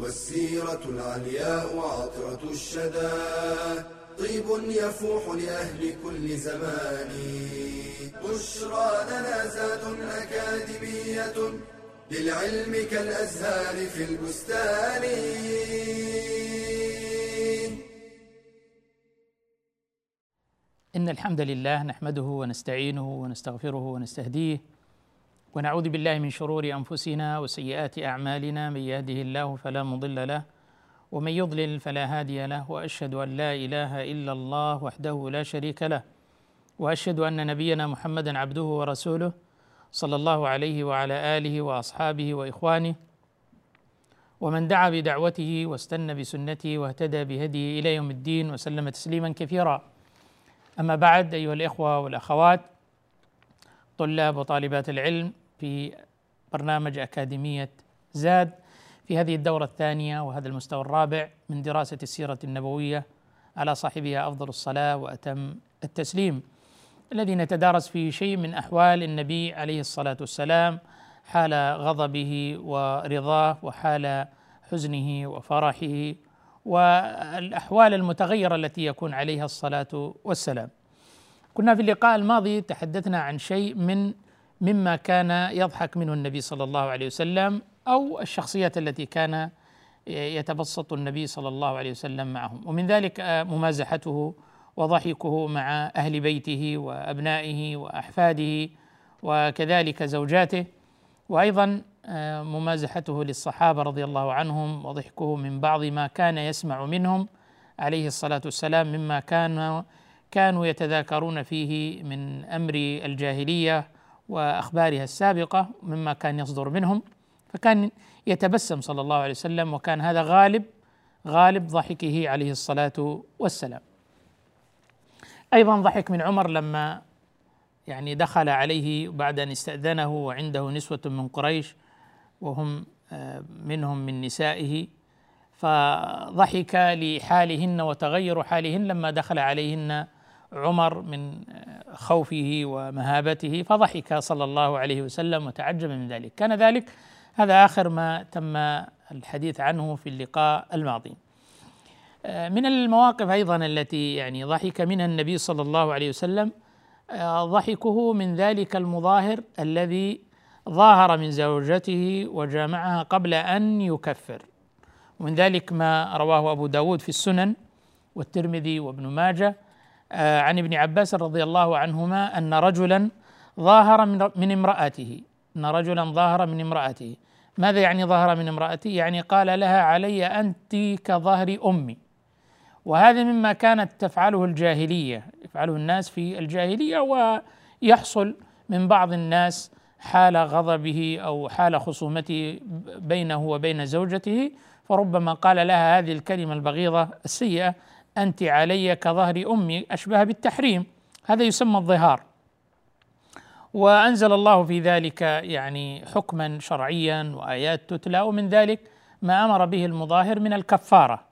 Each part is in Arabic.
والسيرة العلياء عطرة الشدى. طيب يفوح لأهل كل زمان. بشرى لنا زاد أكاديمية للعلم كالأزهار في البستان. إن الحمد لله نحمده ونستعينه ونستغفره ونستهديه ونعوذ بالله من شرور أنفسنا وسيئات أعمالنا من يهده الله فلا مضل له ومن يضلل فلا هادي له وأشهد أن لا إله إلا الله وحده لا شريك له وأشهد أن نبينا محمدا عبده ورسوله صلى الله عليه وعلى آله وأصحابه وإخوانه ومن دعا بدعوته واستنى بسنته واهتدى بهديه إلى يوم الدين وسلم تسليما كثيرا. أما بعد أيها الإخوة والأخوات طلاب وطالبات العلم في برنامج أكاديمية زاد في هذه الدورة الثانية وهذا المستوى الرابع من دراسة السيرة النبوية على صاحبها أفضل الصلاة وأتم التسليم الذي نتدارس فيه شيء من أحوال النبي عليه الصلاة والسلام حال غضبه ورضاه وحال حزنه وفرحه والأحوال المتغيرة التي يكون عليها الصلاة والسلام. كنا في اللقاء الماضي تحدثنا عن شيء من مما كان يضحك منه النبي صلى الله عليه وسلم أو الشخصيات التي كان يتبسط النبي صلى الله عليه وسلم معهم. ومن ذلك ممازحته وضحكه مع أهل بيته وأبنائه وأحفاده وكذلك زوجاته. وأيضا ممازحته للصحابة رضي الله عنهم وضحكه من بعض ما كان يسمع منهم عليه الصلاة والسلام مما كان كانوا يتذاكرون فيه من أمر الجاهلية وأخبارها السابقة مما كان يصدر منهم فكان يتبسم صلى الله عليه وسلم وكان هذا غالب غالب ضحكه عليه الصلاة والسلام. أيضا ضحك من عمر لما يعني دخل عليه بعد أن استأذنه وعنده نسوة من قريش وهم منهم من نسائه فضحك لحالهن وتغير حالهن لما دخل عليهن عمر من خوفه ومهابته فضحك صلى الله عليه وسلم وتعجب من ذلك. كان ذلك هذا آخر ما تم الحديث عنه في اللقاء الماضي. من المواقف أيضا التي يعني ضحك منها النبي صلى الله عليه وسلم ضحكه من ذلك المظاهر الذي ظاهر من زوجته وجامعها قبل أن يكفر. ومن ذلك ما رواه أبو داود في السنن والترمذي وابن ماجه عن ابن عباس رضي الله عنهما أن رجلا ظاهر من امرأته. أن رجلا ظاهر من امرأته. ماذا يعني ظاهر من امرأته؟ يعني قال لها علي أنت كظهر أمي. وهذا مما كانت تفعله الجاهلية يفعله الناس في الجاهلية ويحصل من بعض الناس حال غضبه أو حال خصومته بينه وبين زوجته فربما قال لها هذه الكلمة البغيضة السيئة أنت علي كظهر أمي أشبه بالتحريم. هذا يسمى الظهار. وأنزل الله في ذلك يعني حكما شرعيا وآيات تتلى ومن ذلك ما أمر به المظاهر من الكفارة.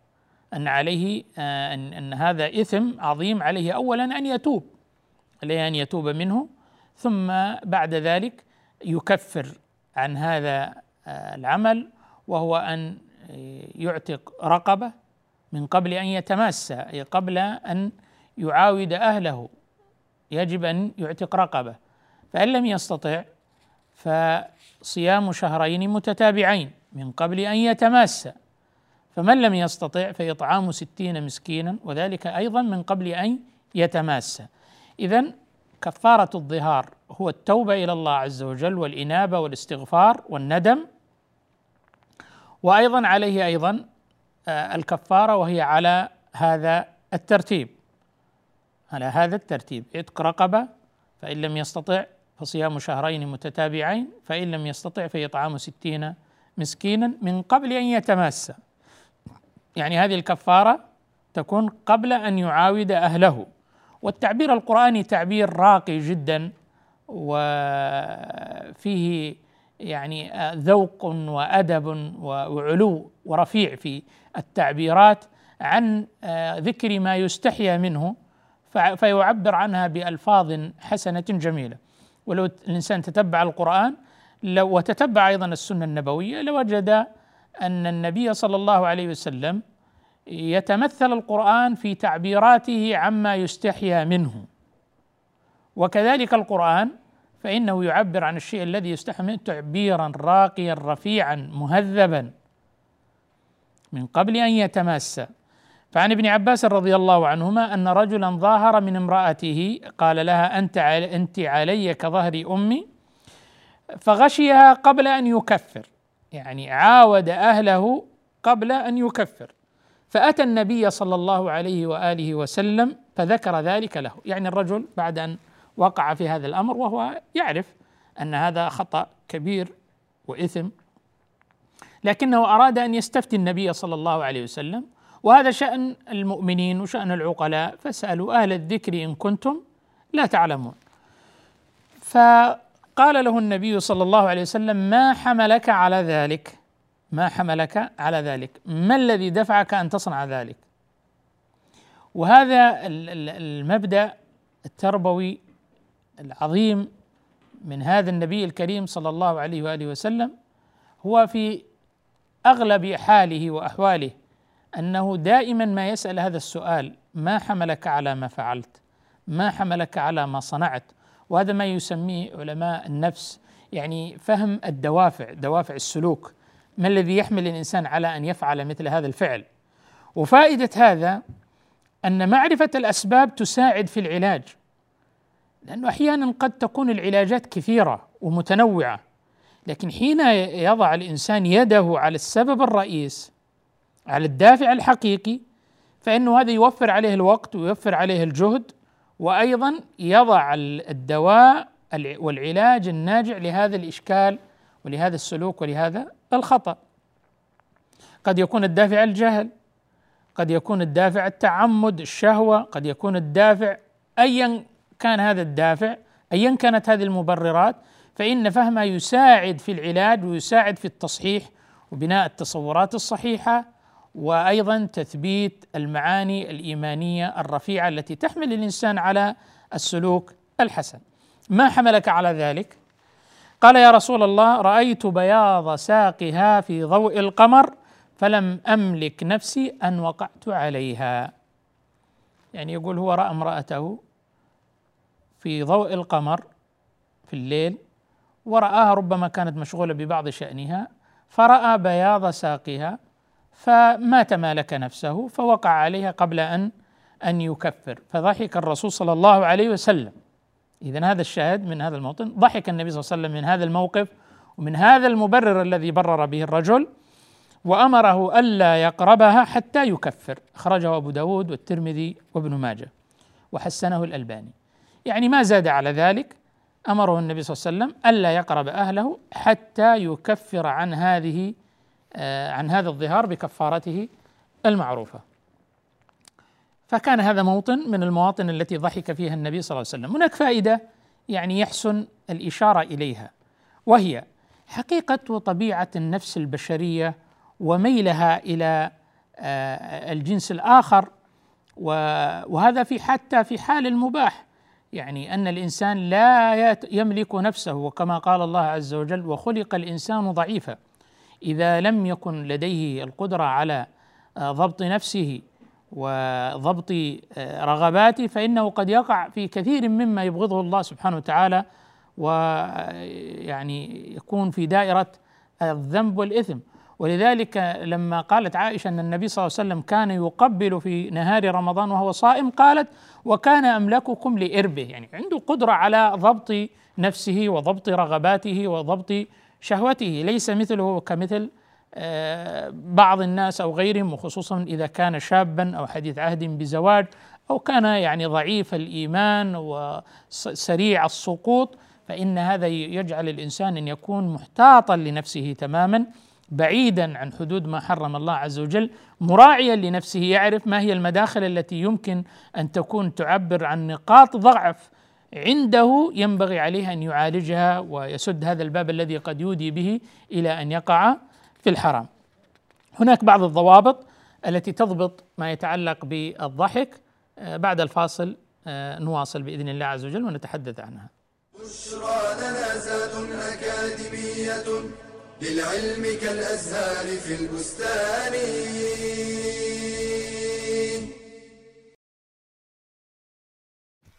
أن عليه أن, أن هذا إثم عظيم عليه اولا أن يتوب عليه أن يتوب منه. ثم بعد ذلك يكفر عن هذا العمل وهو أن يعتق رقبة من قبل أن يتماسى أي قبل أن يعاود أهله يجب أن يعتق رقبة. فإن لم يستطع فصيام شهرين متتابعين من قبل أن يتماسى. فمن لم يستطع فإطعام ستين مسكينا وذلك أيضا من قبل أن يتماسى. إذا كفارة الظهار هو التوبة إلى الله عز وجل والإنابة والإستغفار والندم. وأيضا عليه أيضا الكفارة وهي على هذا الترتيب. على هذا الترتيب. عتق رقبة فإن لم يستطع فصيام شهرين متتابعين فإن لم يستطع فإطعام ستين مسكينا من قبل أن يتماسى يعني هذه الكفارة تكون قبل أن يعاود أهله. والتعبير القرآني تعبير راقي جدا وفيه يعني ذوق وأدب وعلو ورفيع في التعبيرات عن ذكر ما يستحيا منه فيعبر عنها بألفاظ حسنة جميلة. ولو الإنسان تتبع القرآن لو وتتبع أيضا السنة النبوية لوجد أن النبي صلى الله عليه وسلم يتمثل القرآن في تعبيراته عما يستحيا منه. وكذلك القرآن فإنه يعبر عن الشيء الذي يستحي منه تعبيرا راقيا رفيعا مهذبا. من قبل أن يتماس. فعن ابن عباس رضي الله عنهما أن رجلا ظاهر من امرأته قال لها أنت أنت علي كظهر أمي. فغشيها قبل أن يكفر. يعني عاود أهله قبل أن يكفر. فأتى النبي صلى الله عليه وآله وسلم فذكر ذلك له. يعني الرجل بعد أن وقع في هذا الأمر وهو يعرف أن هذا خطأ كبير وإثم لكنه أراد أن يستفتي النبي صلى الله عليه وسلم وهذا شأن المؤمنين وشأن العقلاء فاسألوا أهل الذكر إن كنتم لا تعلمون. فقال له النبي صلى الله عليه وسلم ما حملك على ذلك؟ ما حملك على ذلك؟ ما الذي دفعك أن تصنع ذلك؟ وهذا المبدأ التربوي العظيم من هذا النبي الكريم صلى الله عليه وآله وسلم هو في أغلب حاله وأحواله أنه دائما ما يسأل هذا السؤال ما حملك على ما فعلت؟ ما حملك على ما صنعت؟ وهذا ما يسميه علماء النفس يعني فهم الدوافع دوافع السلوك. ما الذي يحمل الإنسان على أن يفعل مثل هذا الفعل؟ وفائدة هذا أن معرفة الأسباب تساعد في العلاج لأنه أحيانا قد تكون العلاجات كثيرة ومتنوعة. لكن حين يضع الإنسان يده على السبب الرئيس على الدافع الحقيقي فإنه هذا يوفر عليه الوقت ويوفر عليه الجهد وأيضا يضع الدواء والعلاج الناجع لهذا الإشكال ولهذا السلوك ولهذا الخطأ. قد يكون الدافع الجهل قد يكون الدافع التعمد الشهوة قد يكون الدافع ايا كان هذا الدافع ايا كانت هذه المبررات فإن فهمها يساعد في العلاج ويساعد في التصحيح وبناء التصورات الصحيحة وأيضا تثبيت المعاني الإيمانية الرفيعة التي تحمل الإنسان على السلوك الحسن. ما حملك على ذلك؟ قال يا رسول الله رأيت بياض ساقها في ضوء القمر فلم أملك نفسي أن وقعت عليها. يعني يقول هو رأى امرأته في ضوء القمر في الليل ورآها ربما كانت مشغولة ببعض شأنها فرأى بياض ساقها فما تمالك نفسه فوقع عليها قبل أن أن يكفر. فضحك الرسول صلى الله عليه وسلم. إذا هذا الشاهد من هذا الموطن. ضحك النبي صلى الله عليه وسلم من هذا الموقف ومن هذا المبرر الذي برر به الرجل وأمره ألا يقربها حتى يكفر. أخرجه أبو داود والترمذي وابن ماجه وحسنه الألباني. يعني ما زاد على ذلك أمره النبي صلى الله عليه وسلم ألا يقرب أهله حتى يكفر عن هذه آه، عن هذا الظهار بكفارته المعروفة. فكان هذا موطن من المواطن التي ضحك فيها النبي صلى الله عليه وسلم. هناك فائدة يعني يحسن الإشارة إليها وهي حقيقة وطبيعه النفس البشرية وميلها إلى آه، الجنس الآخر وهذا في حتى في حال المباح يعني أن الإنسان لا يملك نفسه وكما قال الله عز وجل وخلق الإنسان ضعيفا. إذا لم يكن لديه القدرة على آه، ضبط نفسه وضبط آه، رغباته فإنه قد يقع في كثير مما يبغضه الله سبحانه وتعالى ويعني يكون في دائرة الذنب والإثم. ولذلك لما قالت عائشة أن النبي صلى الله عليه وسلم كان يقبل في نهار رمضان وهو صائم قالت وكان أملككم لإربه. يعني عنده قدرة على ضبط نفسه وضبط رغباته وضبط شهوته. ليس مثله كمثل آه، بعض الناس أو غيرهم وخصوصا إذا كان شابا أو حديث عهد بزواج أو كان يعني ضعيف الإيمان وسريع السقوط فإن هذا يجعل الإنسان أن يكون محتاطا لنفسه تماما. بعيدا عن حدود ما حرم الله عز وجل مراعيا لنفسه يعرف ما هي المداخل التي يمكن أن تكون تعبر عن نقاط ضعف عنده ينبغي عليه أن يعالجها ويسد هذا الباب الذي قد يودي به إلى أن يقع في الحرام. هناك بعض الضوابط التي تضبط ما يتعلق بالضحك آه، بعد الفاصل آه، نواصل بإذن الله عز وجل ونتحدث عنها. بشرى أكاديمية للعلم كالأزهار في البستان.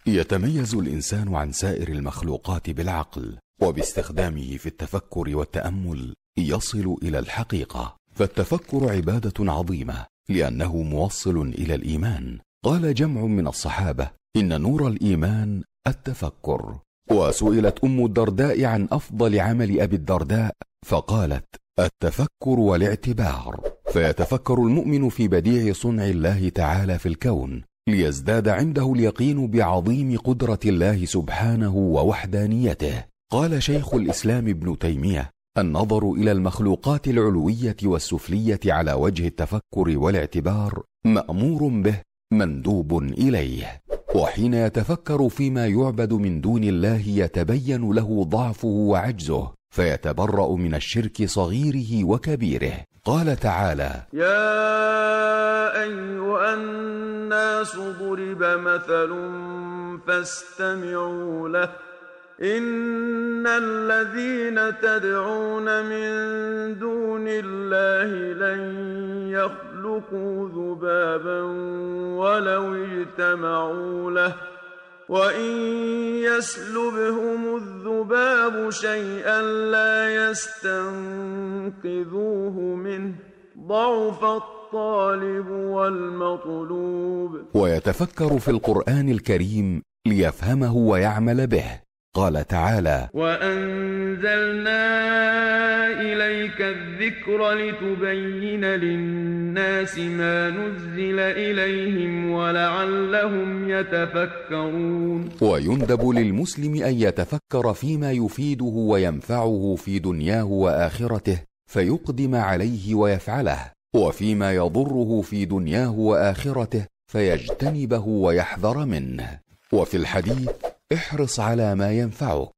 يتميز الإنسان عن سائر المخلوقات بالعقل وباستخدامه في التفكر والتأمل يصل إلى الحقيقة. فالتفكر عبادة عظيمة لأنه موصل إلى الإيمان. قال جمع من الصحابة إن نور الإيمان التفكر. وسئلت أم الدرداء عن أفضل عمل أبي الدرداء فقالت التفكر والاعتبار. فيتفكر المؤمن في بديع صنع الله تعالى في الكون ليزداد عنده اليقين بعظيم قدرة الله سبحانه ووحدانيته. قال شيخ الإسلام ابن تيمية النظر إلى المخلوقات العلوية والسفلية على وجه التفكر والاعتبار مأمور به مندوب إليه. وحين يتفكر فيما يعبد من دون الله يتبين له ضعفه وعجزه. فيتبرأ من الشرك صغيره وكبيره. قال تعالى يا أيها الناس ضرب مثل فاستمعوا له. إن الذين تدعون من دون الله لن يخلقوا ذبابا ولو اجتمعوا له. وإن يسلبهم الذباب شيئا لا يستنقذوه منه. ضعف الطالب والمطلوب. ويتفكر في القرآن الكريم ليفهمه ويعمل به. قال تعالى وأنزلنا إليك الذكر لتبين للناس ما نزل إليهم ولعلهم يتفكرون. ويندب للمسلم أن يتفكر فيما يفيده وينفعه في دنياه وآخرته فيقدم عليه ويفعله وفيما يضره في دنياه وآخرته فيجتنبه ويحذر منه. وفي الحديث احرص على ما ينفعك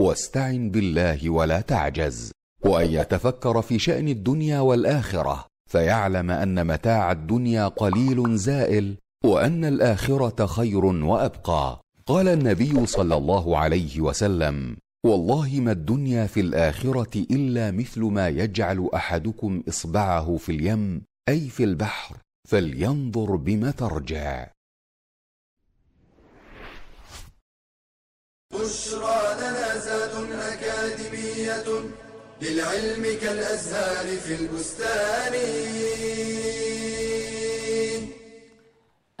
واستعن بالله ولا تعجز وأن يتفكر في شأن الدنيا والآخرة فيعلم أن متاع الدنيا قليل زائل وأن الآخرة خير وأبقى. قال النبي صلى الله عليه وسلم والله ما الدنيا في الآخرة إلا مثل ما يجعل أحدكم إصبعه في اليم أي في البحر فلينظر بم ترجع. بشرى لنا زاد أكاديمية للعلم كالأزهار في البستان.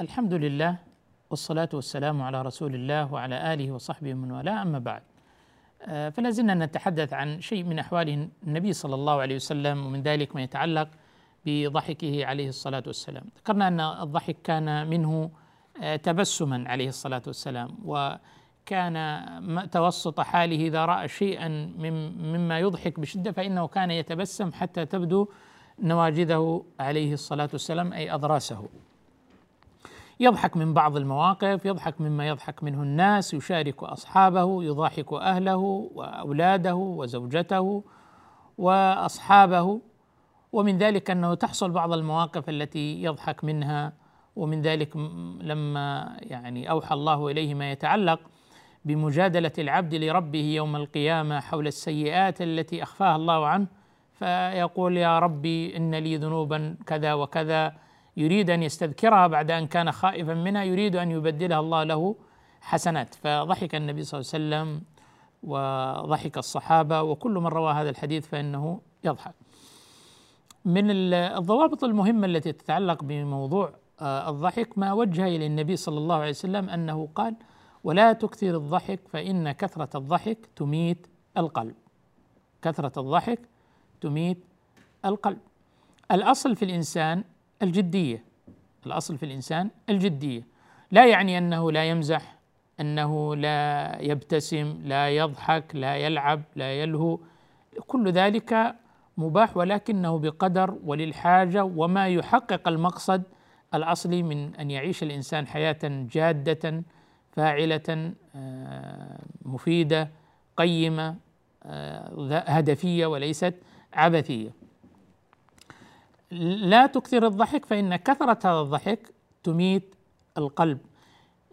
الحمد لله والصلاة والسلام على رسول الله وعلى آله وصحبه من والاه. أما بعد آه، فلا زلنا نتحدث عن شيء من أحوال النبي صلى الله عليه وسلم ومن ذلك ما يتعلق بضحكه عليه الصلاة والسلام. ذكرنا أن الضحك كان منه آه، تبسما عليه الصلاة والسلام وكان م- توسط حاله إذا رأى شيئا مم- مما يضحك بشدة فإنه كان يتبسم حتى تبدو نواجذه عليه الصلاة والسلام أي أضراسه. يضحك من بعض المواقف يضحك مما يضحك منه الناس يشارك أصحابه يضاحك أهله وأولاده وزوجته وأصحابه. ومن ذلك أنه تحصل بعض المواقف التي يضحك منها ومن ذلك لما يعني أوحى الله إليه ما يتعلق بمجادلة العبد لربه يوم القيامة حول السيئات التي أخفاها الله عنه فيقول يا ربي إن لي ذنوبا كذا وكذا يريد أن يستذكرها بعد أن كان خائفا منها يريد أن يبدلها الله له حسنات فضحك النبي صلى الله عليه وسلم وضحك الصحابة وكل من روى هذا الحديث فإنه يضحك. من ال- الضوابط المهمة التي تتعلق بموضوع آه، الضحك ما وجه إلى النبي صلى الله عليه وسلم أنه قال: ولا تكثر الضحك فإن كثرة الضحك تميت القلب. كثرة الضحك تميت القلب. الأصل في الإنسان الجدية الأصل في الإنسان الجدية لا يعني أنه لا يمزح أنه لا يبتسم لا يضحك لا يلعب لا يلهو كل ذلك مباح ولكنه بقدر وللحاجة وما يحقق المقصد الأصلي من أن يعيش الإنسان حياة جادة فاعلة آه، مفيدة قيمة آه، هدفية وليست عبثية. لا تكثر الضحك فإن كثرة هذا الضحك تميت القلب.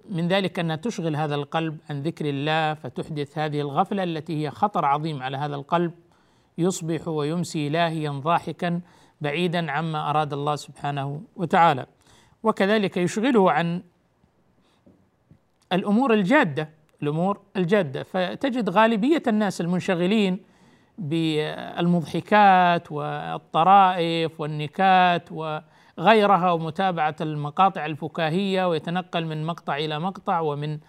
من ذلك أنها تشغل هذا القلب عن ذكر الله فتحدث هذه الغفلة التي هي خطر عظيم على هذا القلب. يصبح ويمسي لاهيا ضاحكا بعيدا عما أراد الله سبحانه وتعالى. وكذلك يشغله عن الأمور الجادة الأمور الجادة. فتجد غالبية الناس المنشغلين بالمضحكات والطرائف والنكات وغيرها ومتابعة المقاطع الفكاهية ويتنقل من مقطع إلى مقطع ومن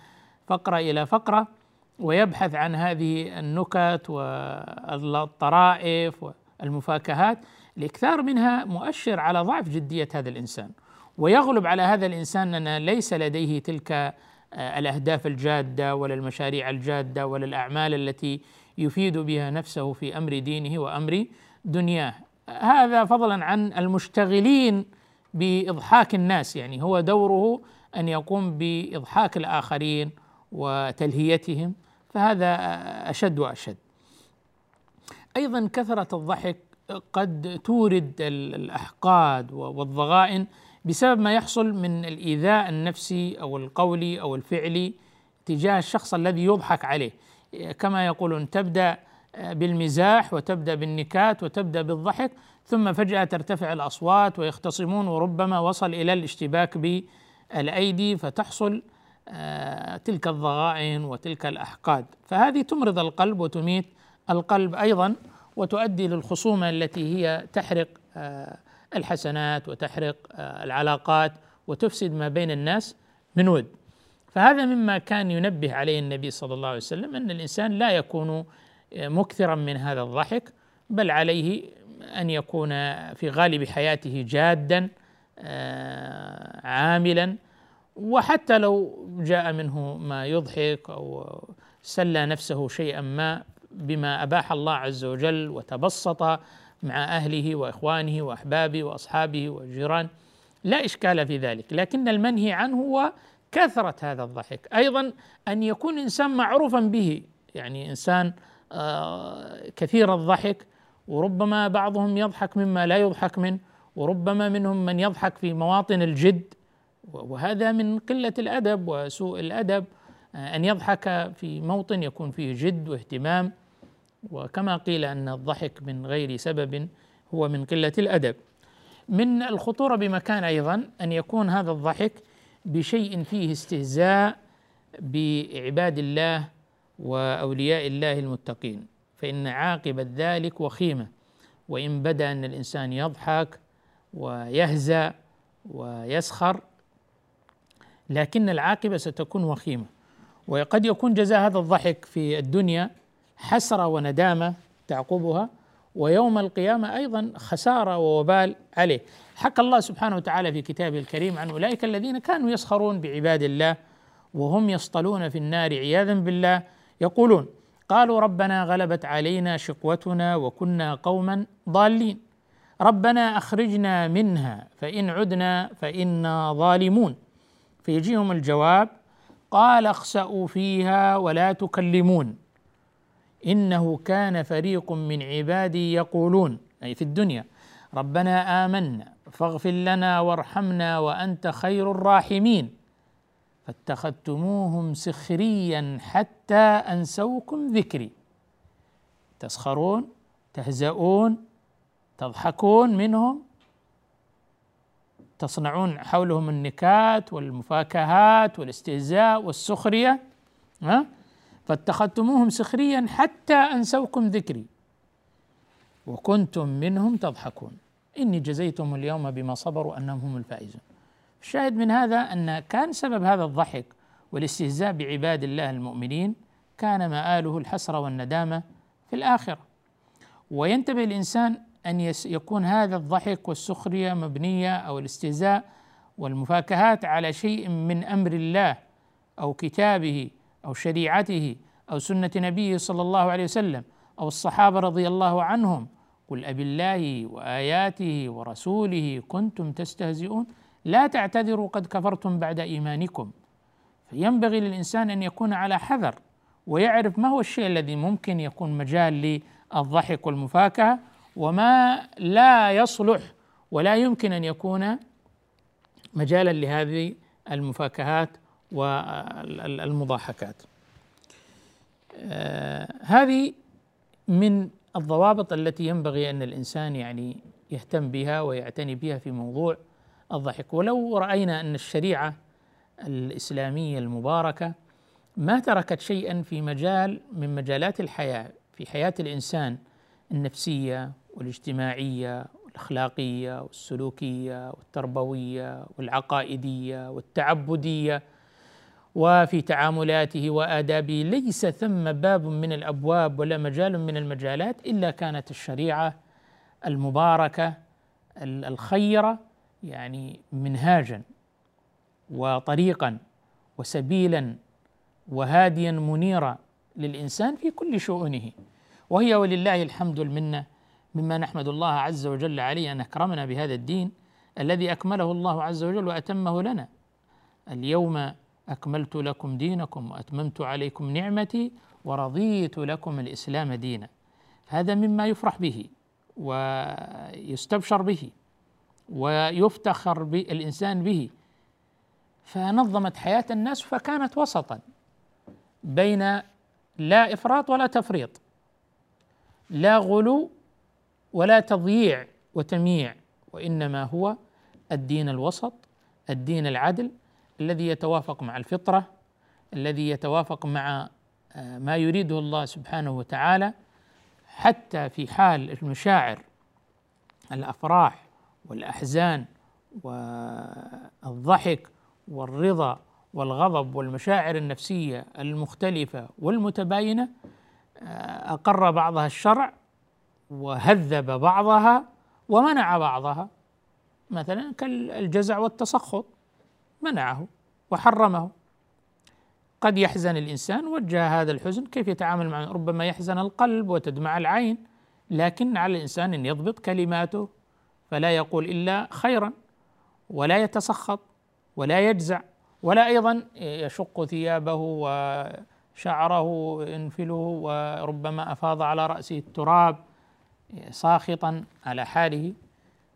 فقرة إلى فقرة ويبحث عن هذه النكت والطرائف والمفاكهات الاكثار منها مؤشر على ضعف جدية هذا الإنسان. ويغلب على هذا الإنسان أن ليس لديه تلك الأهداف الجادة ولا المشاريع الجادة ولا الأعمال التي يفيد بها نفسه في أمر دينه وأمر دنياه. هذا فضلا عن المشتغلين بإضحاك الناس يعني هو دوره أن يقوم بإضحاك الآخرين وتلهيتهم فهذا أشد وأشد. أيضا كثرة الضحك قد تورد الأحقاد والضغائن بسبب ما يحصل من الإيذاء النفسي أو القولي أو الفعلي تجاه الشخص الذي يضحك عليه. كما يقولون تبدأ بالمزاح وتبدأ بالنكات وتبدأ بالضحك ثم فجأة ترتفع الأصوات ويختصمون وربما وصل إلى الاشتباك بالأيدي فتحصل آه، تلك الضغائن وتلك الأحقاد. فهذه تمرض القلب وتميت القلب أيضا وتؤدي للخصومة التي هي تحرق آه، الحسنات وتحرق آه، العلاقات وتفسد ما بين الناس من ود. فهذا مما كان ينبه عليه النبي صلى الله عليه وسلم أن الإنسان لا يكون مكثرا من هذا الضحك بل عليه أن يكون في غالب حياته جادا عاملا. وحتى لو جاء منه ما يضحك أو سلى نفسه شيئا ما بما أباح الله عز وجل وتبسط مع أهله وإخوانه وأحبابه وأصحابه والجيران. لا إشكال في ذلك لكن المنهي عنه هو كثرة هذا الضحك. أيضا أن يكون إنسان معروفا به يعني إنسان آه، كثير الضحك وربما بعضهم يضحك مما لا يضحك منه وربما منهم من يضحك في مواطن الجد. وهذا من قلة الأدب وسوء الأدب آه، أن يضحك في موطن يكون فيه جد واهتمام. وكما قيل أن الضحك من غير سبب هو من قلة الأدب. من الخطورة بمكان أيضا أن يكون هذا الضحك بشيء فيه استهزاء بعباد الله وأولياء الله المتقين فإن عاقبة ذلك وخيمة وإن بدأ أن الإنسان يضحك ويهزأ ويسخر لكن العاقبة ستكون وخيمة. وقد يكون جزاء هذا الضحك في الدنيا حسرة وندامة تعقبها ويوم القيامة أيضا خسارة ووبال عليه. حكى الله سبحانه وتعالى في كتابه الكريم عن أولئك الذين كانوا يسخرون بعباد الله وهم يصطلون في النار عياذا بالله يقولون قالوا ربنا غلبت علينا شقوتنا وكنا قوما ضالين. ربنا أخرجنا منها فإن عدنا فإنا ظالمون. فيجيهم الجواب قال اخسأوا فيها ولا تكلمون. إنه كان فريق من عبادي يقولون أي في الدنيا ربنا آمنا فاغفر لنا وارحمنا وأنت خير الراحمين. فاتخذتموهم سخريا حتى أنسوكم ذكري. تسخرون تهزؤون تضحكون منهم تصنعون حولهم النكات والمفاكهات والاستهزاء والسخرية ها؟ فاتخذتموهم سخريا حتى أنسوكم ذكري. وكنتم منهم تضحكون. إني جزيتهم اليوم بما صبروا أنهم هم الفائزون. الشاهد من هذا أن كان سبب هذا الضحك والاستهزاء بعباد الله المؤمنين كان مآله الحسرة والندامة في الآخرة. وينتبه الإنسان أن يكون هذا الضحك والسخرية مبنية أو الاستهزاء والمفاكهات على شيء من أمر الله أو كتابه أو شريعته أو سنة نبيه صلى الله عليه وسلم أو الصحابة رضي الله عنهم قل أب الله وآياته ورسوله كنتم تستهزئون لا تعتذروا قد كفرتم بعد إيمانكم. فينبغي للإنسان أن يكون على حذر ويعرف ما هو الشيء الذي ممكن يكون مجال للضحك والمفاكهة وما لا يصلح ولا يمكن أن يكون مجالا لهذه المفاكهات والمضاحكات. آه هذه من الضوابط التي ينبغي أن الإنسان يعني يهتم بها ويعتني بها في موضوع الضحك. ولو رأينا أن الشريعة الإسلامية المباركة ما تركت شيئا في مجال من مجالات الحياة في حياة الإنسان النفسية والاجتماعية والأخلاقية والسلوكية والتربوية والعقائدية والتعبدية. وفي تعاملاته وآدابه ليس ثم باب من الأبواب ولا مجال من المجالات إلا كانت الشريعة المباركة الخيرة يعني منهاجا وطريقا وسبيلا وهاديا منيرا للإنسان في كل شؤونه. وهي ولله الحمد المنة مما نحمد الله عز وجل عليه أن أكرمنا بهذا الدين الذي أكمله الله عز وجل وأتمه لنا. اليوم أكملت لكم دينكم وأتممت عليكم نعمتي ورضيت لكم الإسلام دينا. هذا مما يفرح به ويستبشر به ويفتخر الإنسان به. فنظمت حياة الناس فكانت وسطا بين لا إفراط ولا تفريط لا غلو ولا تضييع وتمييع وإنما هو الدين الوسط الدين العدل الذي يتوافق مع الفطرة الذي يتوافق مع آه، ما يريده الله سبحانه وتعالى حتى في حال المشاعر الأفراح والأحزان والضحك والرضا والغضب والمشاعر النفسية المختلفة والمتباينة آه، أقر بعضها الشرع وهذب بعضها ومنع بعضها مثلا كالجزع والتسخط منعه وحرمه. قد يحزن الإنسان وجه هذا الحزن كيف يتعامل معه؟ ربما يحزن القلب وتدمع العين لكن على الإنسان أن يضبط كلماته فلا يقول إلا خيرا ولا يتسخط ولا يجزع ولا أيضا يشق ثيابه وشعره ينفله وربما أفاض على رأسه التراب ساخطا على حاله.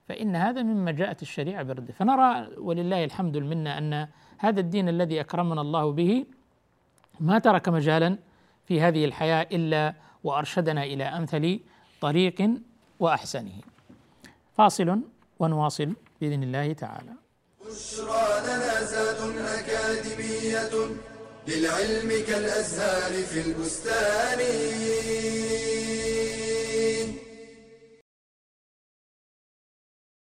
فإن هذا مما جاءت الشريعة برده فنرى ولله الحمد المنة أن هذا الدين الذي أكرمنا الله به ما ترك مجالا في هذه الحياة إلا وأرشدنا إلى أمثل طريق وأحسنه. فاصل ونواصل بإذن الله تعالى. بشرى لنا أكاديمية للعلم كالأزهار في البستان.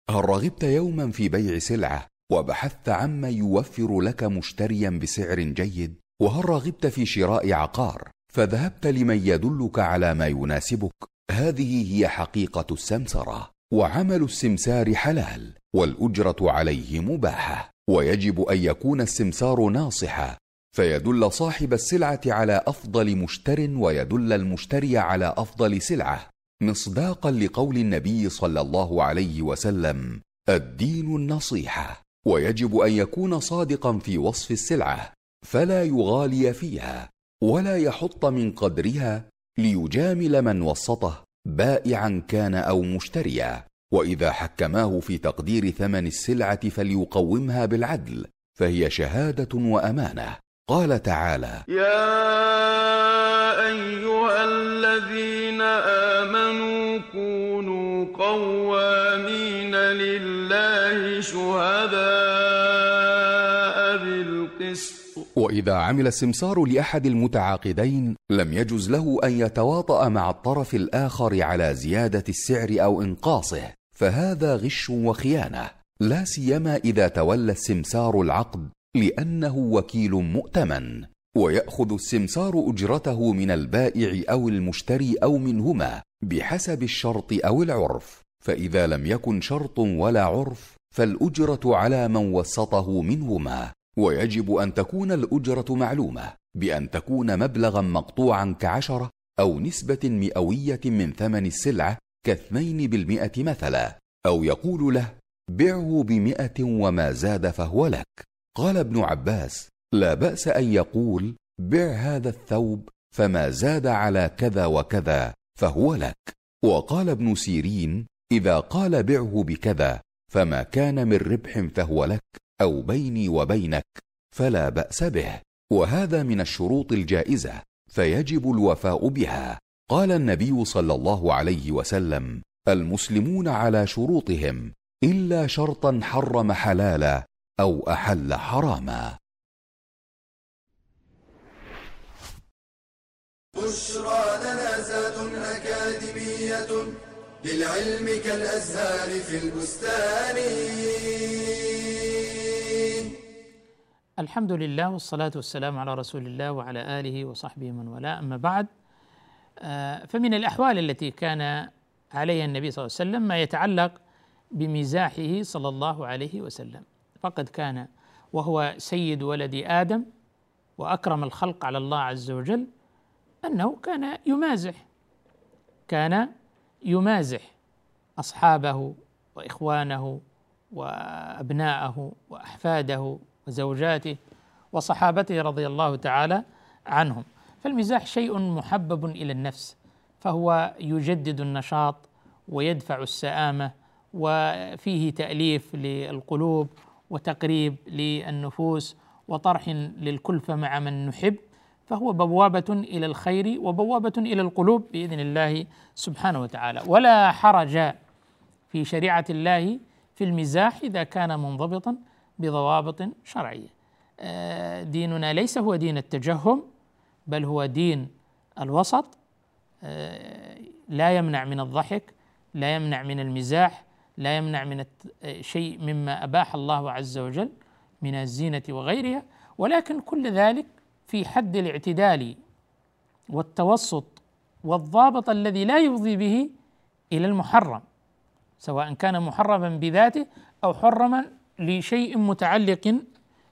هل رغبت يوما في بيع سلعة وبحثت عما يوفر لك مشتريا بسعر جيد وهل رغبت في شراء عقار فذهبت لمن يدلك على ما يناسبك. هذه هي حقيقة السمسرة وعمل السمسار حلال والأجرة عليه مباحة. ويجب أن يكون السمسار ناصحا فيدل صاحب السلعة على أفضل مشتر ويدل المشتري على أفضل سلعة. مصداقا لقول النبي صلى الله عليه وسلم الدين النصيحة ويجب أن يكون صادقا في وصف السلعة فلا يغالي فيها ولا يحط من قدرها ليجامل من وسطه بائعا كان أو مشتريا وإذا حكماه في تقدير ثمن السلعة فليقومها بالعدل فهي شهادة وأمانة. قال تعالى يا أيها الذين آمنوا كونوا قوامين لله شهداء بالقسط. وإذا عمل السمسار لأحد المتعاقدين لم يجز له أن يتواطأ مع الطرف الآخر على زيادة السعر أو إنقاصه فهذا غش وخيانة لا سيما إذا تولى السمسار العقد لأنه وكيل مؤتمن ويأخذ السمسار أجرته من البائع أو المشتري أو منهما بحسب الشرط أو العرف فإذا لم يكن شرط ولا عرف فالأجرة على من وسطه منهما ويجب أن تكون الأجرة معلومة بأن تكون مبلغا مقطوعا كعشرة أو نسبة مئوية من ثمن السلعة كاثنين بالمئة مثلا أو يقول له بعه بمئة وما زاد فهو لك. قال ابن عباس لا بأس أن يقول بع هذا الثوب فما زاد على كذا وكذا فهو لك. وقال ابن سيرين إذا قال بعه بكذا فما كان من ربح فهو لك أو بيني وبينك فلا بأس به. وهذا من الشروط الجائزة فيجب الوفاء بها. قال النبي صلى الله عليه وسلم المسلمون على شروطهم إلا شرطا حرم حلالا أو أحل حراما. بشرى لنا زاد أكاديمية للعلم كالأزهار في البستان. الحمد لله والصلاة والسلام على رسول الله وعلى آله وصحبه من والاه. أما بعد آه، فمن الأحوال التي كان عليها النبي صلى الله عليه وسلم ما يتعلق بمزاحه صلى الله عليه وسلم. فقد كان وهو سيد ولد آدم وأكرم الخلق على الله عز وجل أنه كان يمازح كان يمازح أصحابه وإخوانه وأبناءه وأحفاده وزوجاته وصحابته رضي الله تعالى عنهم. فالمزاح شيء محبب إلى النفس فهو يجدد النشاط ويدفع السآمة وفيه تأليف للقلوب وتقريب للنفوس وطرح للكلفة مع من نحب فهو بوابة إلى الخير وبوابة إلى القلوب بإذن الله سبحانه وتعالى. ولا حرج في شريعة الله في المزاح إذا كان منضبطا بضوابط شرعية. آه، ديننا ليس هو دين التجهم بل هو دين الوسط. آه، لا يمنع من الضحك لا يمنع من المزاح لا يمنع من شيء مما أباح الله عز وجل من الزينة وغيرها ولكن كل ذلك في حد الاعتدال والتوسط والضابط الذي لا يفضي به إلى المحرم سواء كان محرما بذاته أو حرما لشيء متعلق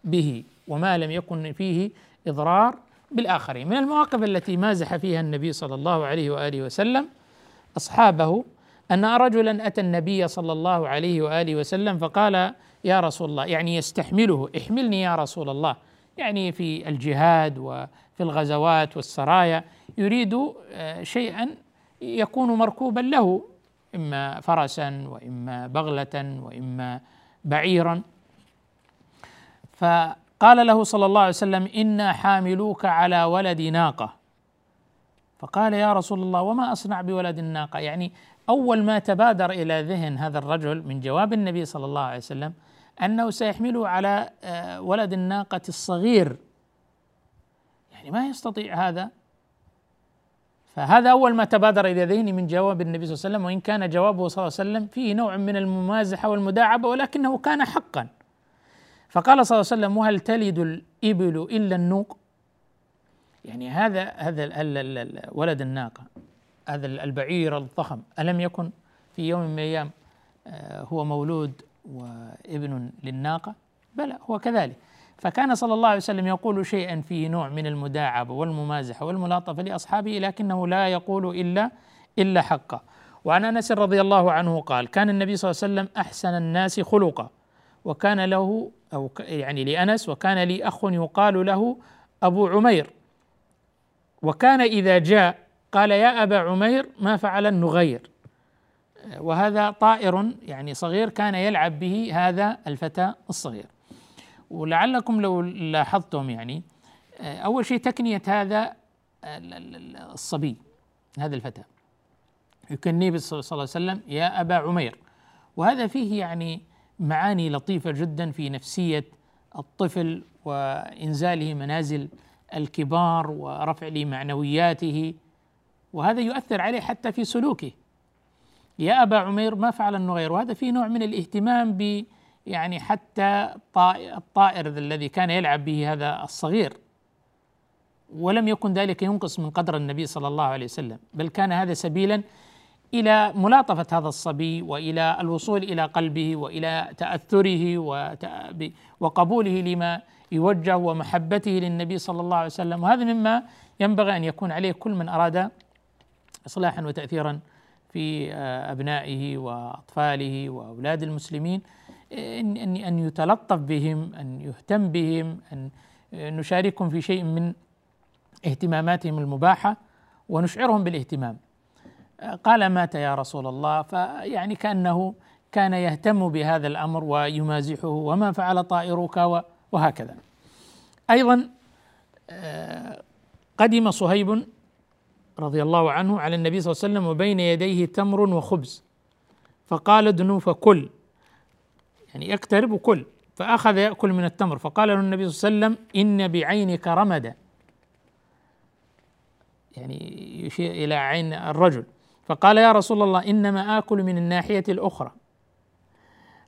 به وما لم يكن فيه إضرار بالآخرين. من المواقف التي مازح فيها النبي صلى الله عليه وآله وسلم أصحابه أن رجلا أتى النبي صلى الله عليه وآله وسلم فقال يا رسول الله. يعني يستحمله احملني يا رسول الله. يعني في الجهاد وفي الغزوات والسرايا يريد آه، شيئا يكون مركوبا له إما فرسا وإما بغلة وإما بعيرا. فقال له صلى الله عليه وسلم إنا حاملوك على ولد ناقة. فقال يا رسول الله وما أصنع بولد الناقة؟ يعني أول ما تبادر إلى ذهن هذا الرجل من جواب النبي صلى الله عليه وسلم أنه سيحمله على آه، ولد الناقة الصغير. يعني ما يستطيع هذا؟ فهذا أول ما تبادر إلى ذهني من جواب النبي صلى الله عليه وسلم وإن كان جوابه صلى الله عليه وسلم فيه نوع من الممازحة والمداعبة ولكنه كان حقا. فقال صلى الله عليه وسلم وهل تلد الإبل إلا النوق؟ يعني هذا هذا ولد الناقة. هذا البعير الضخم. ألم يكن في يوم من الأيام آه، هو مولود وابن للناقة؟ بلى هو كذلك. فكان صلى الله عليه وسلم يقول شيئا فيه نوع من المداعبة والممازحة والملاطفة لأصحابه لكنه لا يقول إلا إلا حقه. وعن أنس رضي الله عنه قال كان النبي صلى الله عليه وسلم أحسن الناس خلقا وكان له أو يعني لأنس وكان لي أخ يقال له أبو عمير. وكان إذا جاء قال يا أبا عمير ما فعل النغير. وهذا طائر يعني صغير كان يلعب به هذا الفتى الصغير. ولعلكم لو لاحظتم يعني أول شيء تكنية هذا الصبي هذا الفتى. يكنيه صلى الله عليه وسلم يا أبا عمير. وهذا فيه يعني معاني لطيفة جدا في نفسية الطفل وإنزاله منازل الكبار ورفع لمعنوياته وهذا يؤثر عليه حتى في سلوكه. يا أبا عمير ما فعل النغير. وهذا فيه نوع من الاهتمام ب يعني حتى الطائر الذي كان يلعب به هذا الصغير. ولم يكن ذلك ينقص من قدر النبي صلى الله عليه وسلم. بل كان هذا سبيلا إلى ملاطفة هذا الصبي وإلى الوصول إلى قلبه وإلى تأثره وقبوله لما يوجه ومحبته للنبي صلى الله عليه وسلم. وهذا مما ينبغي أن يكون عليه كل من أراد اصلاحا وتاثيرا في آه، أبنائه وأطفاله وأولاد المسلمين. إن إن يتلطف بهم أن يهتم بهم أن نشاركهم في شيء من اهتماماتهم المباحة ونشعرهم بالاهتمام. قال مات يا رسول الله. فيعني كأنه كان يهتم بهذا الأمر ويمازحه وما فعل طائرك وهكذا. أيضا آه، قدم صهيب رضي الله عنه على النبي صلى الله عليه وسلم وبين يديه تمر وخبز. فقال ادنو فكل. يعني اقترب وكل. فأخذ يأكل من التمر. فقال له النبي صلى الله عليه وسلم إن بعينك رمدا. يعني يشير إلى عين الرجل. فقال يا رسول الله إنما آكل من الناحية الأخرى.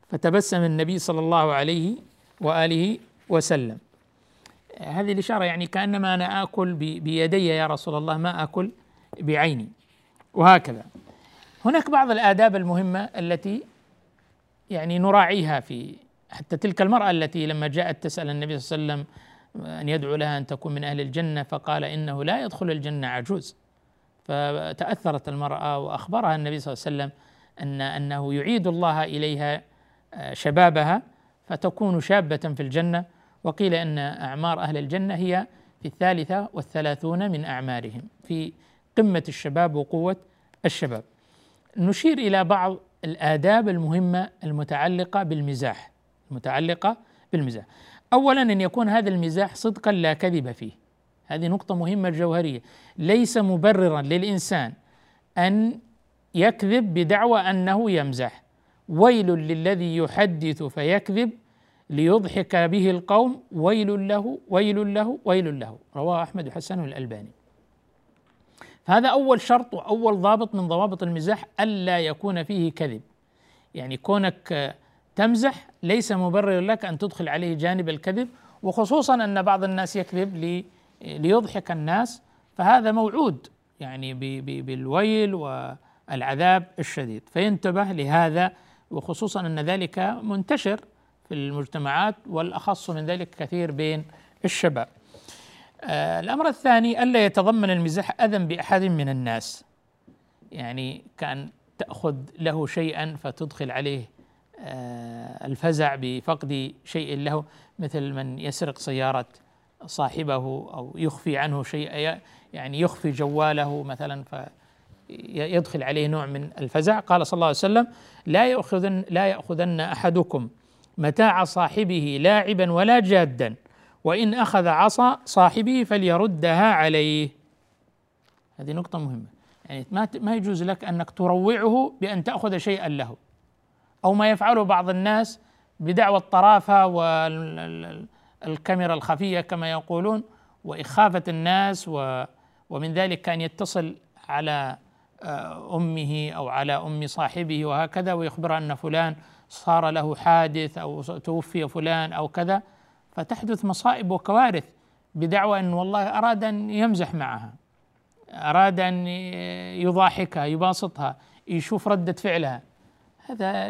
فتبسم النبي صلى الله عليه وآله وسلم. هذه الإشارة يعني كأنما أنا آكل بيدي يا رسول الله ما آكل بعيني. وهكذا. هناك بعض الآداب المهمة التي يعني نراعيها في حتى تلك المرأة التي لما جاءت تسأل النبي صلى الله عليه وسلم أن يدعو لها أن تكون من أهل الجنة فقال إنه لا يدخل الجنة عجوز. فتأثرت المرأة وأخبرها النبي صلى الله عليه وسلم أن أنه يعيد الله إليها آه، شبابها فتكون شابة في الجنة. وقيل أن أعمار أهل الجنة هي في الثالثة والثلاثون من أعمارهم في قمة الشباب وقوة الشباب. نشير إلى بعض الآداب المهمة المتعلقة بالمزاح المتعلقة بالمزاح. أولا أن يكون هذا المزاح صدقا لا كذب فيه. هذه نقطة مهمة جوهرية ليس مبررا للإنسان أن يكذب بدعوى أنه يمزح. ويل للذي يحدث فيكذب ليضحك به القوم ويل له ويل له ويل له. رواه أحمد حسن الألباني. هذا أول شرط وأول ضابط من ضوابط المزاح ألا يكون فيه كذب. يعني كونك تمزح ليس مبرر لك أن تدخل عليه جانب الكذب وخصوصا أن بعض الناس يكذب لي ليضحك الناس فهذا موعود يعني بالويل والعذاب الشديد. فينتبه لهذا وخصوصا أن ذلك منتشر. في المجتمعات والأخص من ذلك كثير بين الشباب. آه الأمر الثاني ألا يتضمن المزاح أذى بأحد من الناس. يعني كأن تأخذ له شيئا فتدخل عليه آه الفزع بفقد شيء له مثل من يسرق سيارة صاحبه أو يخفي عنه شيء يعني يخفي جواله مثلا فيدخل عليه نوع من الفزع قال صلى الله عليه وسلم لا يأخذن لا يأخذن أحدكم متاع صاحبه لاعبا ولا جادا وإن أخذ عصا صاحبه فليردها عليه. هذه نقطة مهمة. يعني ما ما يجوز لك أنك تروعه بأن تأخذ شيئا له أو ما يفعله بعض الناس بدعوى الطرافة وال الكاميرا الخفية كما يقولون وإخافة الناس ومن ذلك كان يتصل على آه، أمه أو على أم صاحبه وهكذا ويخبر أن فلان صار له حادث أو توفي فلان أو كذا فتحدث مصائب وكوارث بدعوى إن والله أراد أن يمزح معها أراد أن يضاحكها يباسطها يشوف ردة فعلها. هذا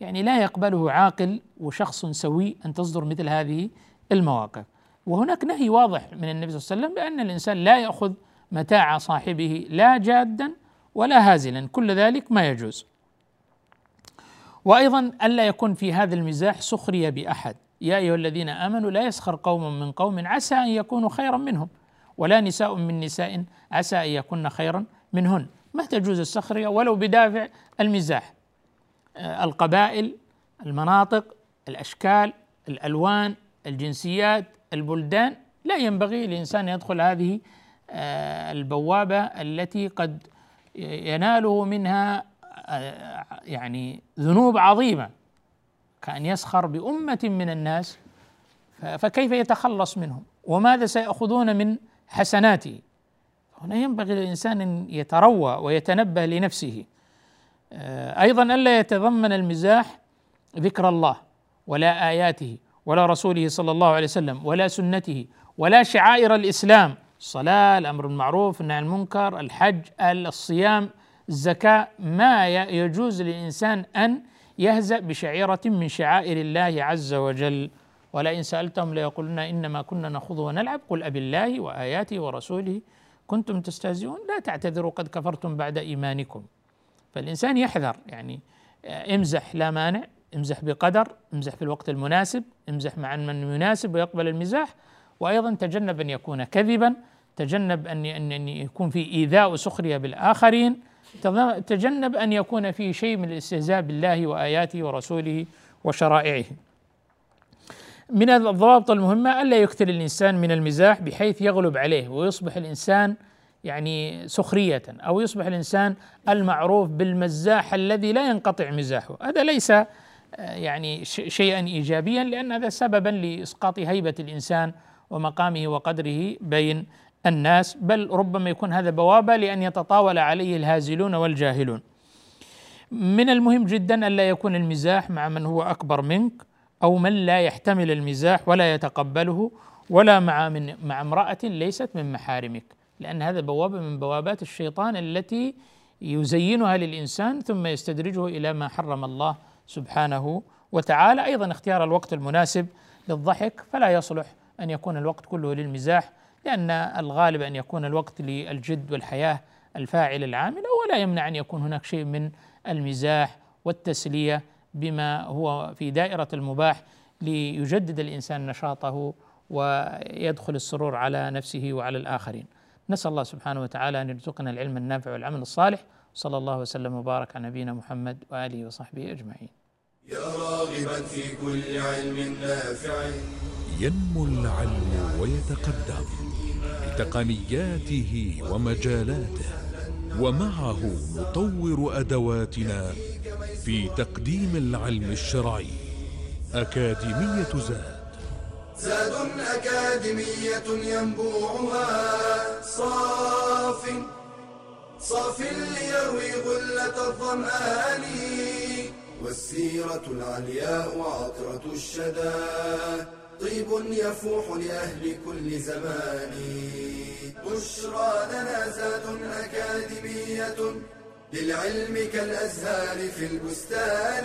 يعني لا يقبله عاقل وشخص سوي أن تصدر مثل هذه المواقف. وهناك نهي واضح من النبي صلى الله عليه وسلم بأن الإنسان لا يأخذ متاع صاحبه لا جادا ولا هازلا كل ذلك ما يجوز. وأيضا ألا يكون في هذا المزاح سخرية بأحد. يا أيها الذين آمنوا لا يسخر قوم من قوم عسى أن يكونوا خيرا منهم ولا نساء من نساء عسى أن يكون خيرا منهن. ما تجوز السخرية ولو بدافع المزاح؟ آه، القبائل المناطق الأشكال الألوان الجنسيات البلدان. لا ينبغي للإنسان يدخل هذه آه، البوابة التي قد يناله منها يعني ذنوب عظيمة. كأن يسخر بأمة من الناس فكيف يتخلص منهم؟ وماذا سيأخذون من حسناته؟ هنا ينبغي للإنسان أن يتروى ويتنبه لنفسه. آه، أيضا ألا يتضمن المزاح ذكر الله ولا آياته ولا رسوله صلى الله عليه وسلم ولا سنته ولا شعائر الإسلام. الصلاة الأمر بالمعروف النهي عن المنكر الحج الصيام. الزكاة ما يجوز للانسان أن يهزأ بشعيرة من شعائر الله عز وجل. ولئن سألتهم ليقولن إنما كنا نخوض ونلعب. قل أبي الله وآياته ورسوله كنتم تستهزئون. لا تعتذروا قد كفرتم بعد إيمانكم. فالإنسان يحذر يعني آه، امزح لا مانع امزح بقدر امزح في الوقت المناسب امزح مع من يناسب ويقبل المزاح. وأيضا تجنب أن يكون كذبا تجنب أن أن يكون في إيذاء وسخرية بالآخرين. تجنب أن يكون في شيء من الاستهزاء بالله وآياته ورسوله وشرائعه. من الضوابط المهمة ألا يكثر الإنسان من المزاح بحيث يغلب عليه ويصبح الإنسان يعني سخرية أو يصبح الإنسان المعروف بالمزاح الذي لا ينقطع مزاحه. هذا ليس آه، يعني شيئا إيجابيا لأن هذا سببا لإسقاط هيبة الإنسان ومقامه وقدره بين الناس بل ربما يكون هذا بوابة لأن يتطاول عليه الهازلون والجاهلون. من المهم جدا ألا يكون المزاح مع من هو أكبر منك أو من لا يحتمل المزاح ولا يتقبله ولا مع من مع امرأة ليست من محارمك. لأن هذا بوابة من بوابات الشيطان التي يزينها للإنسان ثم يستدرجه إلى ما حرم الله سبحانه وتعالى. أيضا اختيار الوقت المناسب للضحك فلا يصلح أن يكون الوقت كله للمزاح. لأن الغالب أن يكون الوقت للجد والحياة الفاعل العامل ولا يمنع أن يكون هناك شيء من المزاح والتسلية بما هو في دائرة المباح ليجدد الإنسان نشاطه ويدخل السرور على نفسه وعلى الآخرين. نسأل الله سبحانه وتعالى أن يرزقنا العلم النافع والعمل الصالح. صلى الله وسلم وبارك على نبينا محمد وآله وصحبه أجمعين. يا راغبا في كل علم نافع. ينمو العلم ويتقدم. بتقنياته ومجالاته ومعه نطور أدواتنا في تقديم العلم الشرعي أكاديمية زاد. زاد أكاديمية ينبوعها صاف صاف ليروي غلة الظمآن والسيرة العلياء عطرة الشدى. طيب يفوح لأهل كل زمان. بشرى لنا زاد أكاديمية للعلم كالأزهار في البستان.